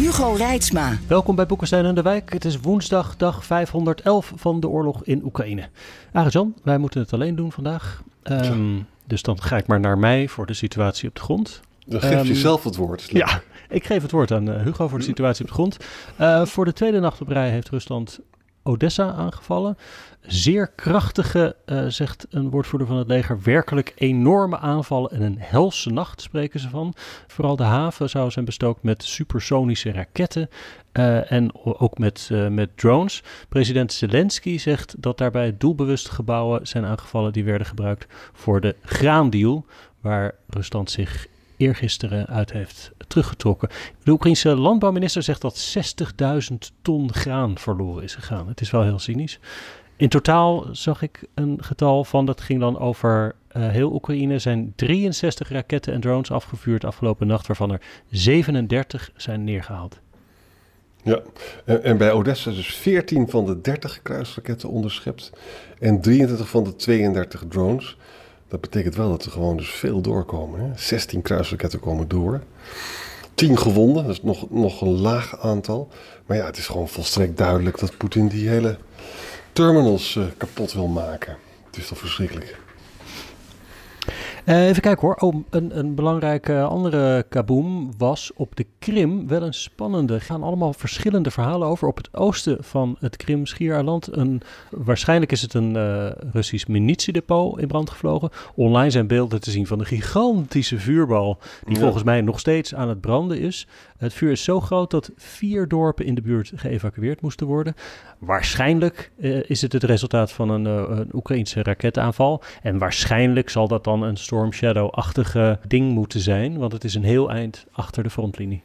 Hugo Reitsma. Welkom bij Boekenstein en de Wijk. Het is woensdag, dag 511 van de oorlog in Oekraïne. Arjan, wij moeten het alleen doen vandaag. Ehm, dus dan ga ik maar naar mij voor de situatie op de grond. Dan geef je Ehm, zelf het woord. Ja, ik geef het woord aan eh, Hugo voor de situatie op de grond. Eh, voor de tweede nacht op rij heeft Rusland Odessa aangevallen. Zeer krachtige, eh, zegt een woordvoerder van het leger, werkelijk enorme aanvallen en een helse nacht spreken ze van. Vooral de haven zou zijn bestookt met supersonische raketten eh, en ook met, eh, met drones. President Zelensky zegt dat daarbij doelbewust gebouwen zijn aangevallen die werden gebruikt voor de graandeal, waar Rusland zich eergisteren uit heeft teruggetrokken. De Oekraïnse landbouwminister zegt dat 60.000 ton graan verloren is gegaan. Het is wel heel cynisch. In totaal zag ik een getal van, dat ging dan over eh, heel Oekraïne, zijn 63 raketten en drones afgevuurd afgelopen nacht, waarvan er 37 zijn neergehaald. Ja, en, bij Odessa dus 14 van de 30 kruisraketten onderschept en 23 van de 32 drones. Dat betekent wel dat er gewoon dus veel doorkomen. Hè? 16 kruisraketten komen door. 10 gewonden, dat is nog, nog een laag aantal. Maar ja, het is gewoon volstrekt duidelijk dat Poetin die hele terminals eh, kapot wil maken. Het is toch verschrikkelijk. Eh, even kijken hoor. Oh, een, een belangrijke andere kaboom was op de Krim wel een spannende. Er gaan allemaal verschillende verhalen over. Op het oosten van het Krim-schiereiland. Een, waarschijnlijk is het een eh, Russisch munitiedepot in brand gevlogen. Online zijn beelden te zien van een gigantische vuurbal. Die Ja. volgens mij nog steeds aan het branden is. Het vuur is zo groot dat vier dorpen in de buurt geëvacueerd moesten worden. Waarschijnlijk eh, is het het resultaat van een, eh, een Oekraïnse raketaanval. En waarschijnlijk zal dat dan een Storm Shadow-achtige ding moeten zijn. Want het is een heel eind achter de frontlinie.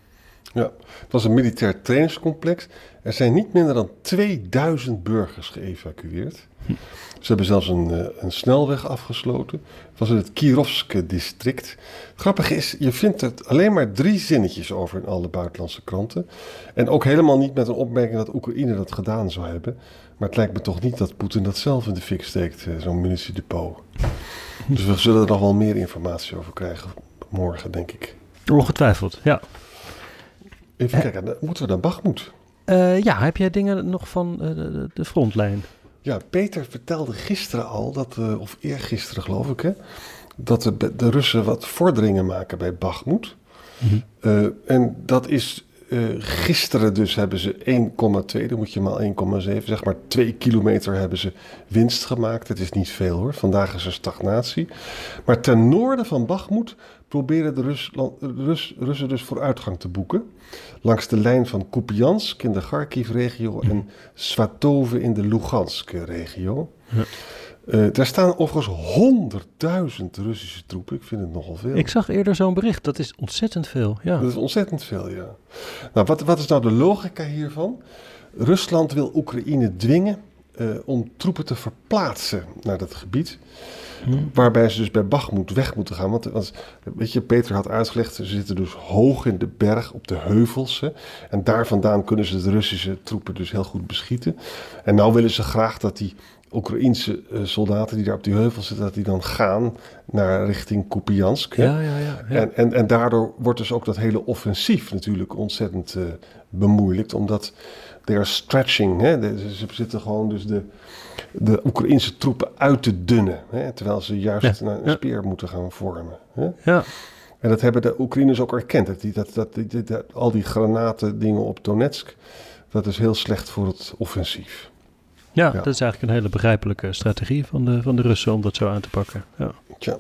Ja, het was een militair trainingscomplex. Er zijn niet minder dan 2000 burgers geëvacueerd. Ze hebben zelfs een, eh, een snelweg afgesloten. Het was in het Kirovske district. Het grappige is, je vindt er alleen maar drie zinnetjes over in alle buitenlandse kranten. En ook helemaal niet met een opmerking dat Oekraïne dat gedaan zou hebben. Maar het lijkt me toch niet dat Poetin dat zelf in de fik steekt, eh, zo'n munitiedepot. Dus we zullen er nog wel meer informatie over krijgen morgen, denk ik. Ongetwijfeld, ja. Even kijken, moeten we naar Bachmoed. Eh, ja, heb jij dingen nog van eh, de, de frontlijn? Ja, Peter vertelde gisteren al, dat, eh, of eergisteren geloof ik, hè, dat de, de Russen wat vorderingen maken bij Bakhmut. Eh, en dat is eh, gisteren dus hebben ze 1,2, dan moet je maar 1,7, zeg maar 2 kilometer hebben ze winst gemaakt. Het is niet veel hoor, vandaag is er stagnatie. Maar ten noorden van Bakhmut proberen de Rusland, Rus, Russen dus vooruitgang te boeken. Langs de lijn van Kupiansk in de Kharkiv-regio en Svatove in de Lugansk-regio. Eh, daar staan overigens 100.000 Russische troepen. Ik vind het nogal veel. Ik zag eerder zo'n bericht. Dat is ontzettend veel, ja. Dat is ontzettend veel, ja. Nou, wat, wat is nou de logica hiervan? Rusland wil Oekraïne dwingen eh, om troepen te verplaatsen naar dat gebied. Waarbij ze dus bij Bachmoed weg moeten gaan. Want, want weet je, Peter had uitgelegd, ze zitten dus hoog in de berg op de heuvels. Hè, en daar vandaan kunnen ze de Russische troepen dus heel goed beschieten. En nou willen ze graag dat die Oekraïense eh, soldaten die daar op die heuvels zitten, dat die dan gaan naar richting Kupiansk. Ja, ja, ja. ja. En, en, en daardoor wordt dus ook dat hele offensief natuurlijk ontzettend eh, bemoeilijkt. Omdat they are stretching. Hè? De- ze, zitten gewoon dus de, de Oekraïnse troepen uit te dunnen. Hè? Terwijl ze juist Ja, naar een speer moeten gaan vormen. Hè? ja. En dat hebben de Oekraïners ook erkend. Dat, die, dat, dat, die- dat- al die granaten dingen op Donetsk, dat is heel slecht voor het offensief. Ja, Ja. dat is eigenlijk een hele begrijpelijke strategie van de, van de Russen om dat zo aan te pakken. Ja. Tja.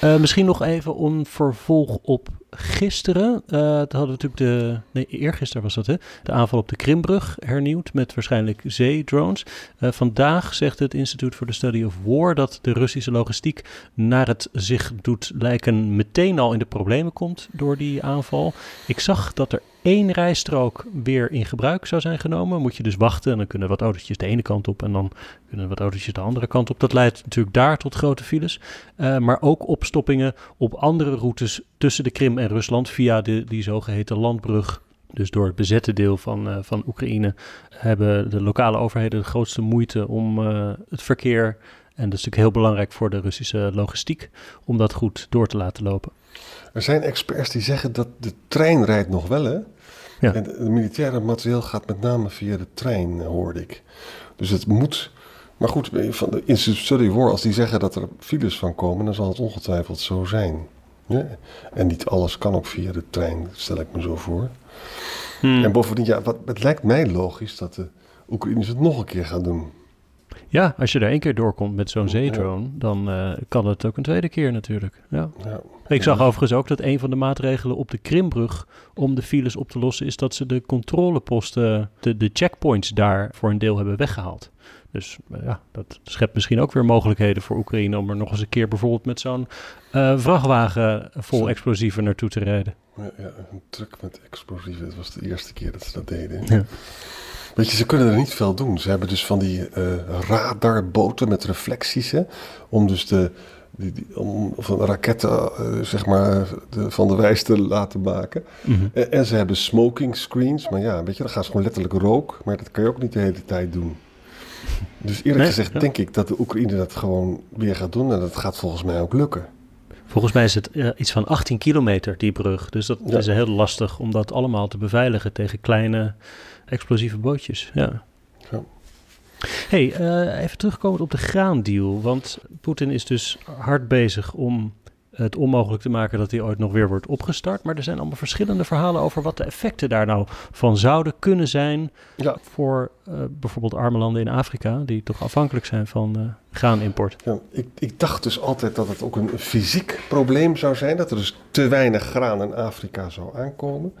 Eh, misschien nog even een vervolg op gisteren, uh, hadden we natuurlijk de, nee, eergisteren was dat hè, de aanval op de Krimbrug hernieuwd met waarschijnlijk zeedrones. Uh, vandaag zegt het Institute for the Study of War dat de Russische logistiek naar het zich doet lijken meteen al in de problemen komt door die aanval. Ik zag dat er één rijstrook weer in gebruik zou zijn genomen. Moet je dus wachten en dan kunnen wat autootjes de ene kant op en dan kunnen wat autootjes de andere kant op. Dat leidt natuurlijk daar tot grote files. Uh, maar ook opstoppingen op andere routes tussen de Krim en Rusland via de, die zogeheten landbrug. Dus door het bezette deel van, uh, van Oekraïne hebben de lokale overheden de grootste moeite om uh, het verkeer, en dat is natuurlijk heel belangrijk voor de Russische logistiek, om dat goed door te laten lopen. Er zijn experts die zeggen dat de trein rijdt nog wel, hè? Ja. En het militaire materieel gaat met name via de trein, hoorde ik. Dus het moet. Maar goed, van de Institute Study War, als die zeggen dat er files van komen, dan zal het ongetwijfeld zo zijn. Ja? En niet alles kan ook via de trein, stel ik me zo voor. Hmm. En bovendien, ja, wat, het lijkt mij logisch dat de Oekraïners het nog een keer gaan doen. Ja, als je er één keer doorkomt met zo'n zeedrone, dan uh, kan het ook een tweede keer natuurlijk. Ja. Ja. Ik zag overigens ook dat een van de maatregelen op de Krimbrug om de files op te lossen is dat ze de controleposten, de, de checkpoints daar voor een deel hebben weggehaald. Dus uh, ja, dat schept misschien ook weer mogelijkheden voor Oekraïne om er nog eens een keer bijvoorbeeld met zo'n uh, vrachtwagen vol Zo. explosieven naartoe te rijden. Ja, ja, een truck met explosieven, dat was de eerste keer dat ze dat deden. Ja. Weet je, ze kunnen er niet veel doen. Ze hebben dus van die uh, radarboten met reflecties, hè, om dus de, die, die, om van raketten uh, zeg maar de, van de wijs te laten maken. Mm -hmm. en, en, ze hebben smoking screens, maar ja, weet je, dan gaan ze gewoon letterlijk rook, maar dat kan je ook niet de hele tijd doen. Dus eerlijk Nee, gezegd ja. denk ik dat de Oekraïne dat gewoon weer gaat doen en dat gaat volgens mij ook lukken. Volgens mij is het uh, iets van 18 kilometer, die brug. Dus dat Ja. is heel lastig om dat allemaal te beveiligen tegen kleine explosieve bootjes. Ja. Ja. hey, uh, even terugkomend op de graandeal. Want Poetin is dus hard bezig om het onmogelijk te maken dat hij ooit nog weer wordt opgestart. Maar er zijn allemaal verschillende verhalen over wat de effecten daar nou van zouden kunnen zijn Ja. voor uh, bijvoorbeeld arme landen in Afrika, die toch afhankelijk zijn van uh, graanimport. Ja, ik, ik dacht dus altijd dat het ook een fysiek probleem zou zijn, dat er dus te weinig graan in Afrika zou aankomen.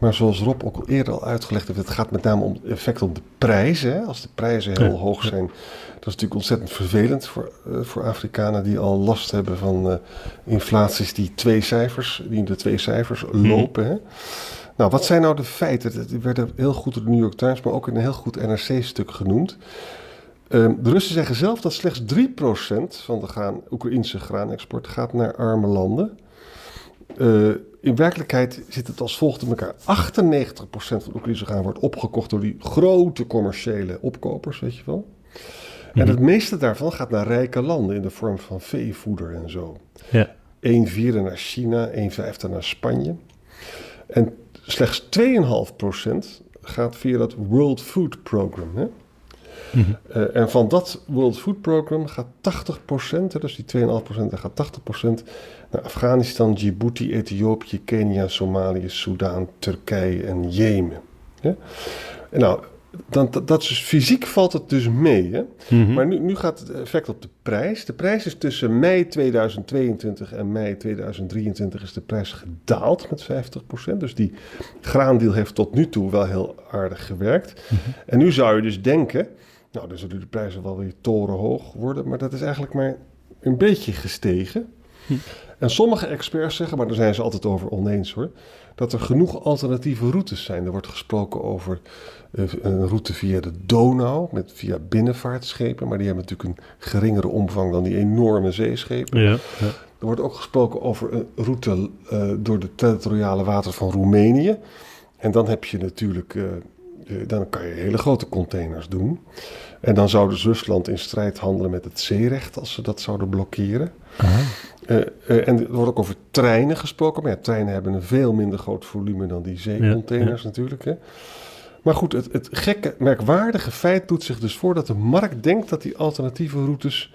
Maar zoals Rob ook al eerder al uitgelegd heeft, het gaat met name om het effect op de prijzen. Hè. Als de prijzen heel Ja. hoog zijn, dat is natuurlijk ontzettend vervelend voor, uh, voor Afrikanen die al last hebben van uh, inflaties die twee cijfers, die in de twee cijfers lopen. Hè. Nou, wat zijn nou de feiten? Dat werden heel goed door de New York Times, maar ook in een heel goed NRC-stuk genoemd. Um, de Russen zeggen zelf dat slechts 3% van de graan, Oekraïnse graanexport gaat naar arme landen. Uh, in werkelijkheid zit het als volgt in elkaar. 98% van de Oekraïnse graan wordt opgekocht door die grote commerciële opkopers, weet je wel. En het meeste daarvan gaat naar rijke landen in de vorm van veevoeder en zo. Ja. 1 vierde naar China, 1 vijfde naar Spanje. En slechts 2,5% gaat via dat World Food Program. Hè? Uh, en van dat World Food Program gaat 80%, dus die 2,5%, daar gaat 80% naar Afghanistan, Djibouti, Ethiopië, Kenia, Somalië, Soudaan, Turkije en Jemen. Ja? Nou, dan, dat, dat is dus, fysiek valt het dus mee. Hè? Mm -hmm. Maar nu, nu gaat het effect op de prijs. De prijs is tussen mei 2022 en mei 2023 is de prijs gedaald met 50%. Dus die graandeal heeft tot nu toe wel heel aardig gewerkt. Mhm. Mm -hmm. En nu zou je dus denken, nou dan zullen de prijzen wel weer torenhoog worden. Maar dat is eigenlijk maar een beetje gestegen. En sommige experts zeggen, maar daar zijn ze altijd over oneens hoor, dat er genoeg alternatieve routes zijn. Er wordt gesproken over uh, een route via de Donau, met, via binnenvaartschepen, maar die hebben natuurlijk een geringere omvang dan die enorme zeeschepen. Ja, ja. Er wordt ook gesproken over een route uh, door de territoriale wateren van Roemenië. En dan heb je natuurlijk, uh, dan kan je hele grote containers doen. En dan zou dus Rusland in strijd handelen met het zeerecht als ze dat zouden blokkeren. Uh, uh, en er wordt ook over treinen gesproken. Maar ja, treinen hebben een veel minder groot volume dan die zeecontainers ja, ja. natuurlijk. Hè. Maar goed, het, het gekke, merkwaardige feit doet zich dus voor dat de markt denkt dat die alternatieve routes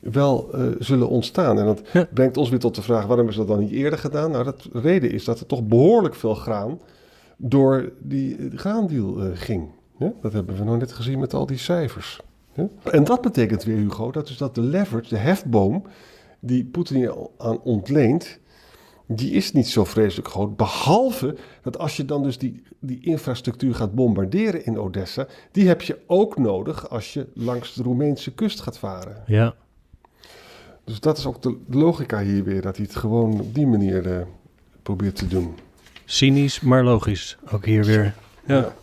wel uh, zullen ontstaan. En dat brengt ons weer tot de vraag, waarom is dat dan niet eerder gedaan? Nou, dat de reden is dat er toch behoorlijk veel graan door die graandeal ging. Ja, dat hebben we nou net gezien met al die cijfers. En dat betekent weer, Hugo, dat dus dat de leverage, de hefboom die Poetin aan ontleent, die is niet zo vreselijk groot. Behalve dat als je dan dus die, die infrastructuur gaat bombarderen in Odessa, die heb je ook nodig als je langs de Roemeense kust gaat varen. Ja. Dus dat is ook de logica hier weer, dat hij het gewoon op die manier uh, probeert te doen. Cynisch, maar logisch. Ook hier weer. Ja.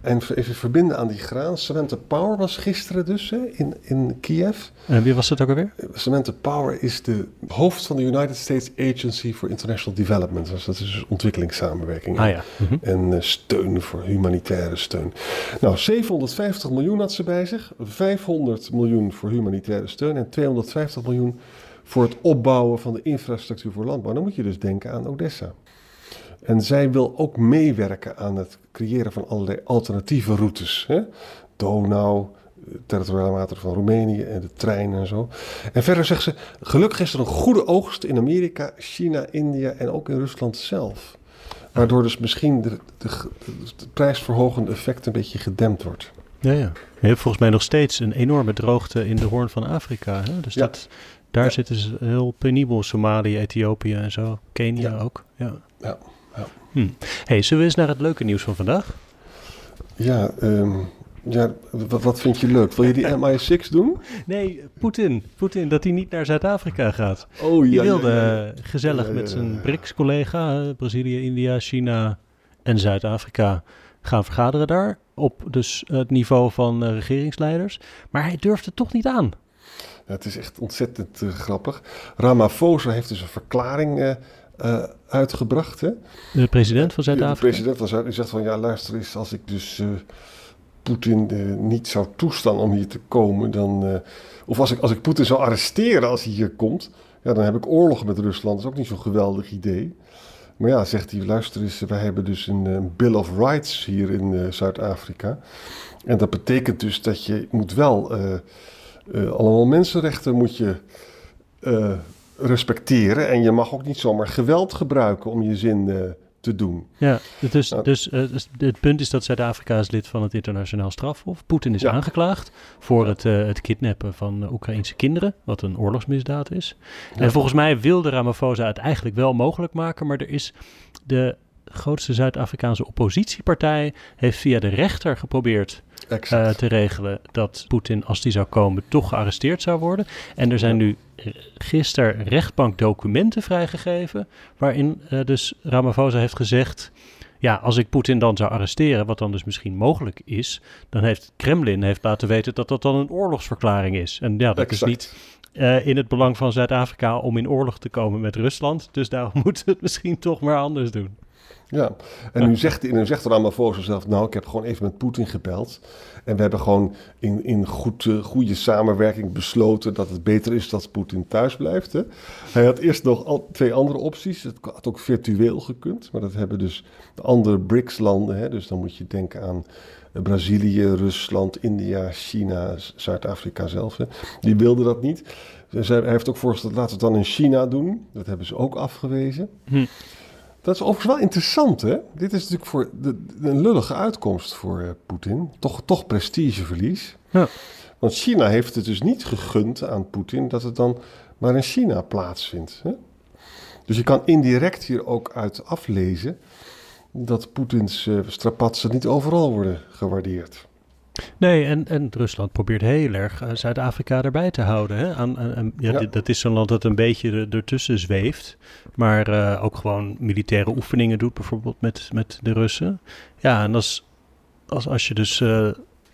En even verbinden aan die graan. Samantha Power was gisteren dus hè, in, in Kiev. En wie was dat ook alweer? Samantha Power is de hoofd van de United States Agency for International Development. Dus dat is dus ontwikkelingssamenwerking. Ah, ja. Mhm. En uh, steun voor humanitaire steun. Nou, 750 miljoen had ze bij zich. 500 miljoen voor humanitaire steun en 250 miljoen voor het opbouwen van de infrastructuur voor landbouw. Dan moet je dus denken aan Odessa. En zij wil ook meewerken aan het creëren van allerlei alternatieve routes. Hè? Donau, territoriale wateren van Roemenië en de trein en zo. En verder zegt ze, gelukkig is er een goede oogst in Amerika, China, India en ook in Rusland zelf. Waardoor dus misschien de, de, de prijsverhogende effect een beetje gedempt wordt. Ja, ja. Je hebt volgens mij nog steeds een enorme droogte in de Hoorn van Afrika. Hè? Dus dat, daar zitten ze heel penibel. Somalië, Ethiopië en zo. Kenia ook. Ja. Hm. Hey, zullen we eens naar het leuke nieuws van vandaag? Ja, um, ja wat, wat, vind je leuk? Wil je die MI6 doen? Nee, Poetin. Poetin, dat hij niet naar Zuid-Afrika gaat. Oh ja. Die wilde ja, ja. gezellig met zijn BRICS-collega, Brazilië, India, China en Zuid-Afrika, gaan vergaderen daar. Op dus het niveau van uh, regeringsleiders. Maar hij durft het toch niet aan. Ja, het is echt ontzettend uh, grappig. Ramaphosa heeft dus een verklaring uh, uh, uitgebracht. Hè? De president van Zuid-Afrika? De president van Zuid-Afrika zegt van ja, luister eens, als ik dus uh, Poetin uh, niet zou toestaan om hier te komen, dan. of als ik, als ik Poetin zou arresteren als hij hier komt, ja, dan heb ik oorlog met Rusland. Dat is ook niet zo'n geweldig idee. Maar ja, zegt hij, luister eens, wij hebben dus een, een Bill of Rights hier in Zuid-Afrika. En dat betekent dus dat je moet wel allemaal mensenrechten moet je respecteren. En je mag ook niet zomaar geweld gebruiken om je zin uh, te doen. Ja, dus, nou, dus, uh, dus het punt is dat Zuid-Afrika is lid van het internationaal strafhof. Poetin is ja. aangeklaagd voor het, uh, het kidnappen van Oekraïnse kinderen, wat een oorlogsmisdaad is. Ja. En volgens mij wilde Ramaphosa het eigenlijk wel mogelijk maken, maar er is de grootste Zuid-Afrikaanse oppositiepartij heeft via de rechter geprobeerd uh, te regelen dat Poetin, als die zou komen, toch gearresteerd zou worden. En er zijn nu gisteren rechtbankdocumenten vrijgegeven, waarin uh, dus Ramaphosa heeft gezegd. Ja, als ik Poetin dan zou arresteren, wat dan dus misschien mogelijk is, dan heeft Kremlin heeft laten weten dat dat dan een oorlogsverklaring is. En ja, dat exact. is niet uh, in het belang van Zuid-Afrika om in oorlog te komen met Rusland. Dus daarom moeten we het misschien toch maar anders doen. Ja, en nu zegt, nu zegt Ramaphosa zelf, nou, ik heb gewoon even met Poetin gebeld. En we hebben gewoon in, in goed, uh, goede samenwerking besloten dat het beter is dat Poetin thuis blijft. Hè. Hij had eerst nog al twee andere opties. Het had ook virtueel gekund, maar dat hebben dus de andere BRICS-landen. Dus dan moet je denken aan Brazilië, Rusland, India, China, Zuid-Afrika zelf. Die wilden dat niet. Hij heeft ook voorgesteld, laten we het dan in China doen. Dat hebben ze ook afgewezen. Hm. Dat is overigens wel interessant, hè? Dit is natuurlijk voor de, een lullige uitkomst voor uh, Poetin. Toch, toch prestigeverlies. Ja. Want China heeft het dus niet gegund aan Poetin dat het dan maar in China plaatsvindt. Hè? Dus je kan indirect hier ook uit aflezen dat Poetins uh, strapatsen niet overal worden gewaardeerd. Nee, en, en Rusland probeert heel erg uh, Zuid-Afrika erbij te houden. Hè? Aan, aan, ja, ja. Dit, dat is zo'n land dat een beetje ertussen zweeft. Maar uh, ook gewoon militaire oefeningen doet, bijvoorbeeld met, met de Russen. Ja, en als, als, als je dus uh,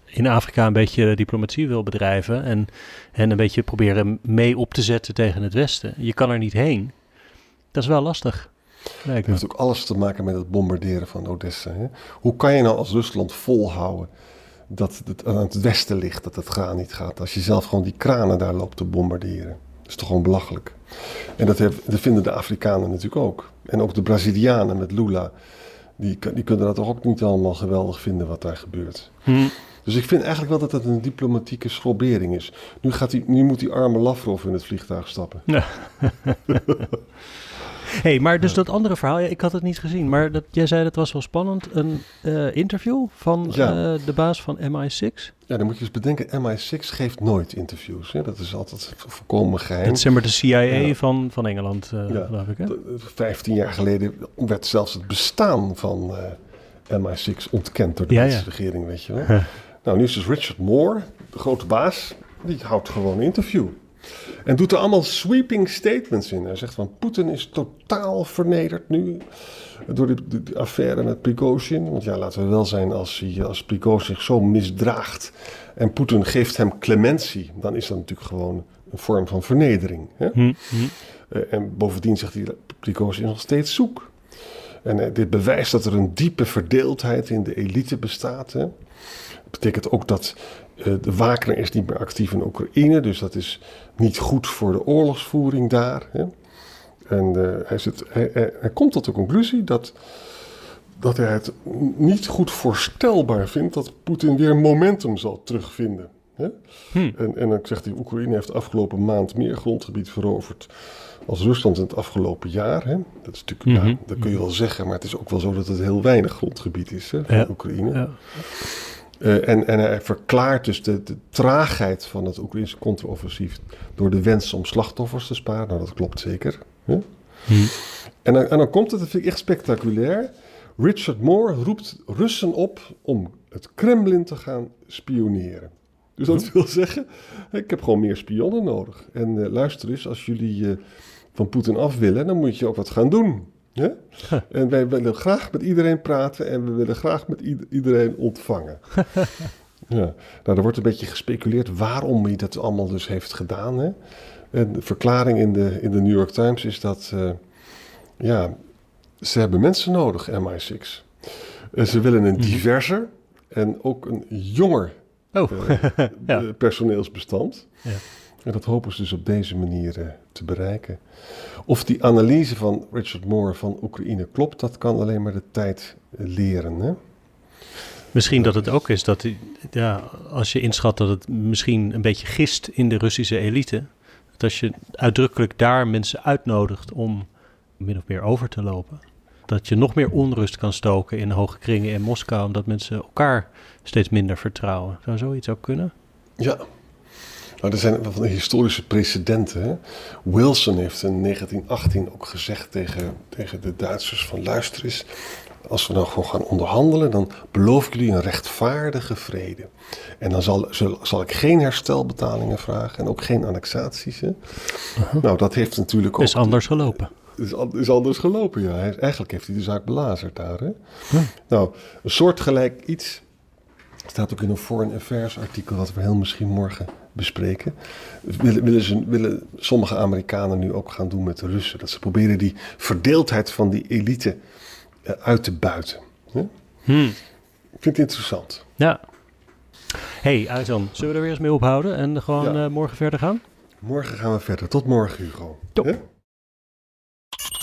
in Afrika een beetje diplomatie wil bedrijven... En, en een beetje proberen mee op te zetten tegen het Westen... je kan er niet heen. Dat is wel lastig. Het heeft ook alles te maken met het bombarderen van Odessa. Hè? Hoe kan je nou als Rusland volhouden dat het aan het westen ligt, dat het graan niet gaat. Als je zelf gewoon die kranen daar loopt te bombarderen. Dat is toch gewoon belachelijk. En dat, vinden de Afrikanen natuurlijk ook. En ook de Brazilianen met Lula. Die, die kunnen dat toch ook niet allemaal geweldig vinden wat daar gebeurt. Hm. Dus ik vind eigenlijk wel dat het een diplomatieke schrobering is. Nu, gaat die, nu moet die arme Lavrov in het vliegtuig stappen. Ja. hey, maar dus dat andere verhaal, ja, ik had het niet gezien, maar dat, jij zei dat was wel spannend. Een uh, interview van Ja. uh, de baas van MI6. Ja, dan moet je eens bedenken, MI6 geeft nooit interviews. Hè? Dat is altijd volkomen geheim. Het is zeg maar de CIA Ja. van, van Engeland, uh, geloof ik. Hè? Vijftien jaar geleden werd zelfs het bestaan van eh, MI6 ontkend door de Britse regering, weet je wel. Huh. Nou, nu is dus Richard Moore, de grote baas, die houdt gewoon een interview. En doet er allemaal sweeping statements in. Hij zegt van Poetin is totaal vernederd nu door de affaire met Prigozhin. Want ja, laten we wel zijn, als, hij, als Prigozhin zich zo misdraagt en Poetin geeft hem clementie, dan is dat natuurlijk gewoon een vorm van vernedering. Hè? Hm, hm. Eh, en bovendien zegt hij, Prigozhin is nog steeds zoek. En eh, dit bewijst dat er een diepe verdeeldheid in de elite bestaat. Hè. Dat betekent ook dat de Wagner is niet meer actief in Oekraïne. Dus dat is niet goed voor de oorlogsvoering daar. Hè. En eh, hij, zit, hij, hij- hij komt tot de conclusie dat, dat hij het niet goed voorstelbaar vindt dat Poetin weer momentum zal terugvinden. Hè? Hm. En, en dan zegt hij, Oekraïne heeft de afgelopen maand meer grondgebied veroverd als Rusland in het afgelopen jaar. Hè? Dat, is natuurlijk, Mhm. ja, dat kun je wel zeggen, maar het is ook wel zo dat het heel weinig grondgebied is hè, van Ja. Oekraïne. Ja. Eh, en, en hij verklaart dus de, de traagheid van het Oekraïnse contra-offensief door de wens om slachtoffers te sparen. Nou, dat klopt zeker. Hè? Hm. En dan, en dan komt het, dat vind ik echt spectaculair. Richard Moore roept Russen op om het Kremlin te gaan spioneren. Dus dat wil zeggen, ik heb gewoon meer spionnen nodig. En eh, luister eens, als jullie eh, van Poetin af willen, dan moet je ook wat gaan doen. En wij willen graag met iedereen praten en we willen graag met ied- iedereen ontvangen. ja. Nou, er wordt een beetje gespeculeerd waarom hij dat allemaal dus heeft gedaan. Hè? En de verklaring in de, in de New York Times is dat, eh, ja, ze hebben mensen nodig, MI6. En ze willen een Mhm. diverser en ook een jonger Oh, Ja. eh, personeelsbestand. Ja. En dat hopen ze dus op deze manier eh, te bereiken. Of die analyse van Richard Moore van Oekraïne klopt, dat kan alleen maar de tijd eh, leren. Hè? misschien dat het ook is dat, ja, als je inschat dat het misschien een beetje gist in de Russische elite, dat als je uitdrukkelijk daar mensen uitnodigt om min of meer over te lopen, dat je nog meer onrust kan stoken in hoge kringen in Moskou, omdat mensen elkaar steeds minder vertrouwen. Zou zoiets ook kunnen? Ja. Nou, er zijn wel van de historische precedenten. Hè? Wilson heeft in 1918 ook gezegd tegen, tegen de Duitsers van luister eens, als we nou gewoon gaan onderhandelen, dan beloof ik jullie een rechtvaardige vrede. En dan zal, zal, zal ik geen herstelbetalingen vragen en ook geen annexaties. Hè? Nou, dat heeft natuurlijk ook... Is anders gelopen. is, an- is anders gelopen, ja. Hij- eigenlijk heeft hij de zaak belazerd daar, hè. Nou, een soortgelijk iets staat ook in een Foreign Affairs artikel... wat we heel misschien morgen bespreken. Willen, ze, willen sommige Amerikanen nu ook gaan doen met de Russen. Dat ze proberen die verdeeldheid van die elite eh, uit te buiten. Hè? Hm. Ik vind het interessant. Ja. hey, Aizan, zullen we er weer eens mee ophouden en gewoon Ja. eh, morgen verder gaan? Morgen gaan we verder. Tot morgen, Hugo. Top.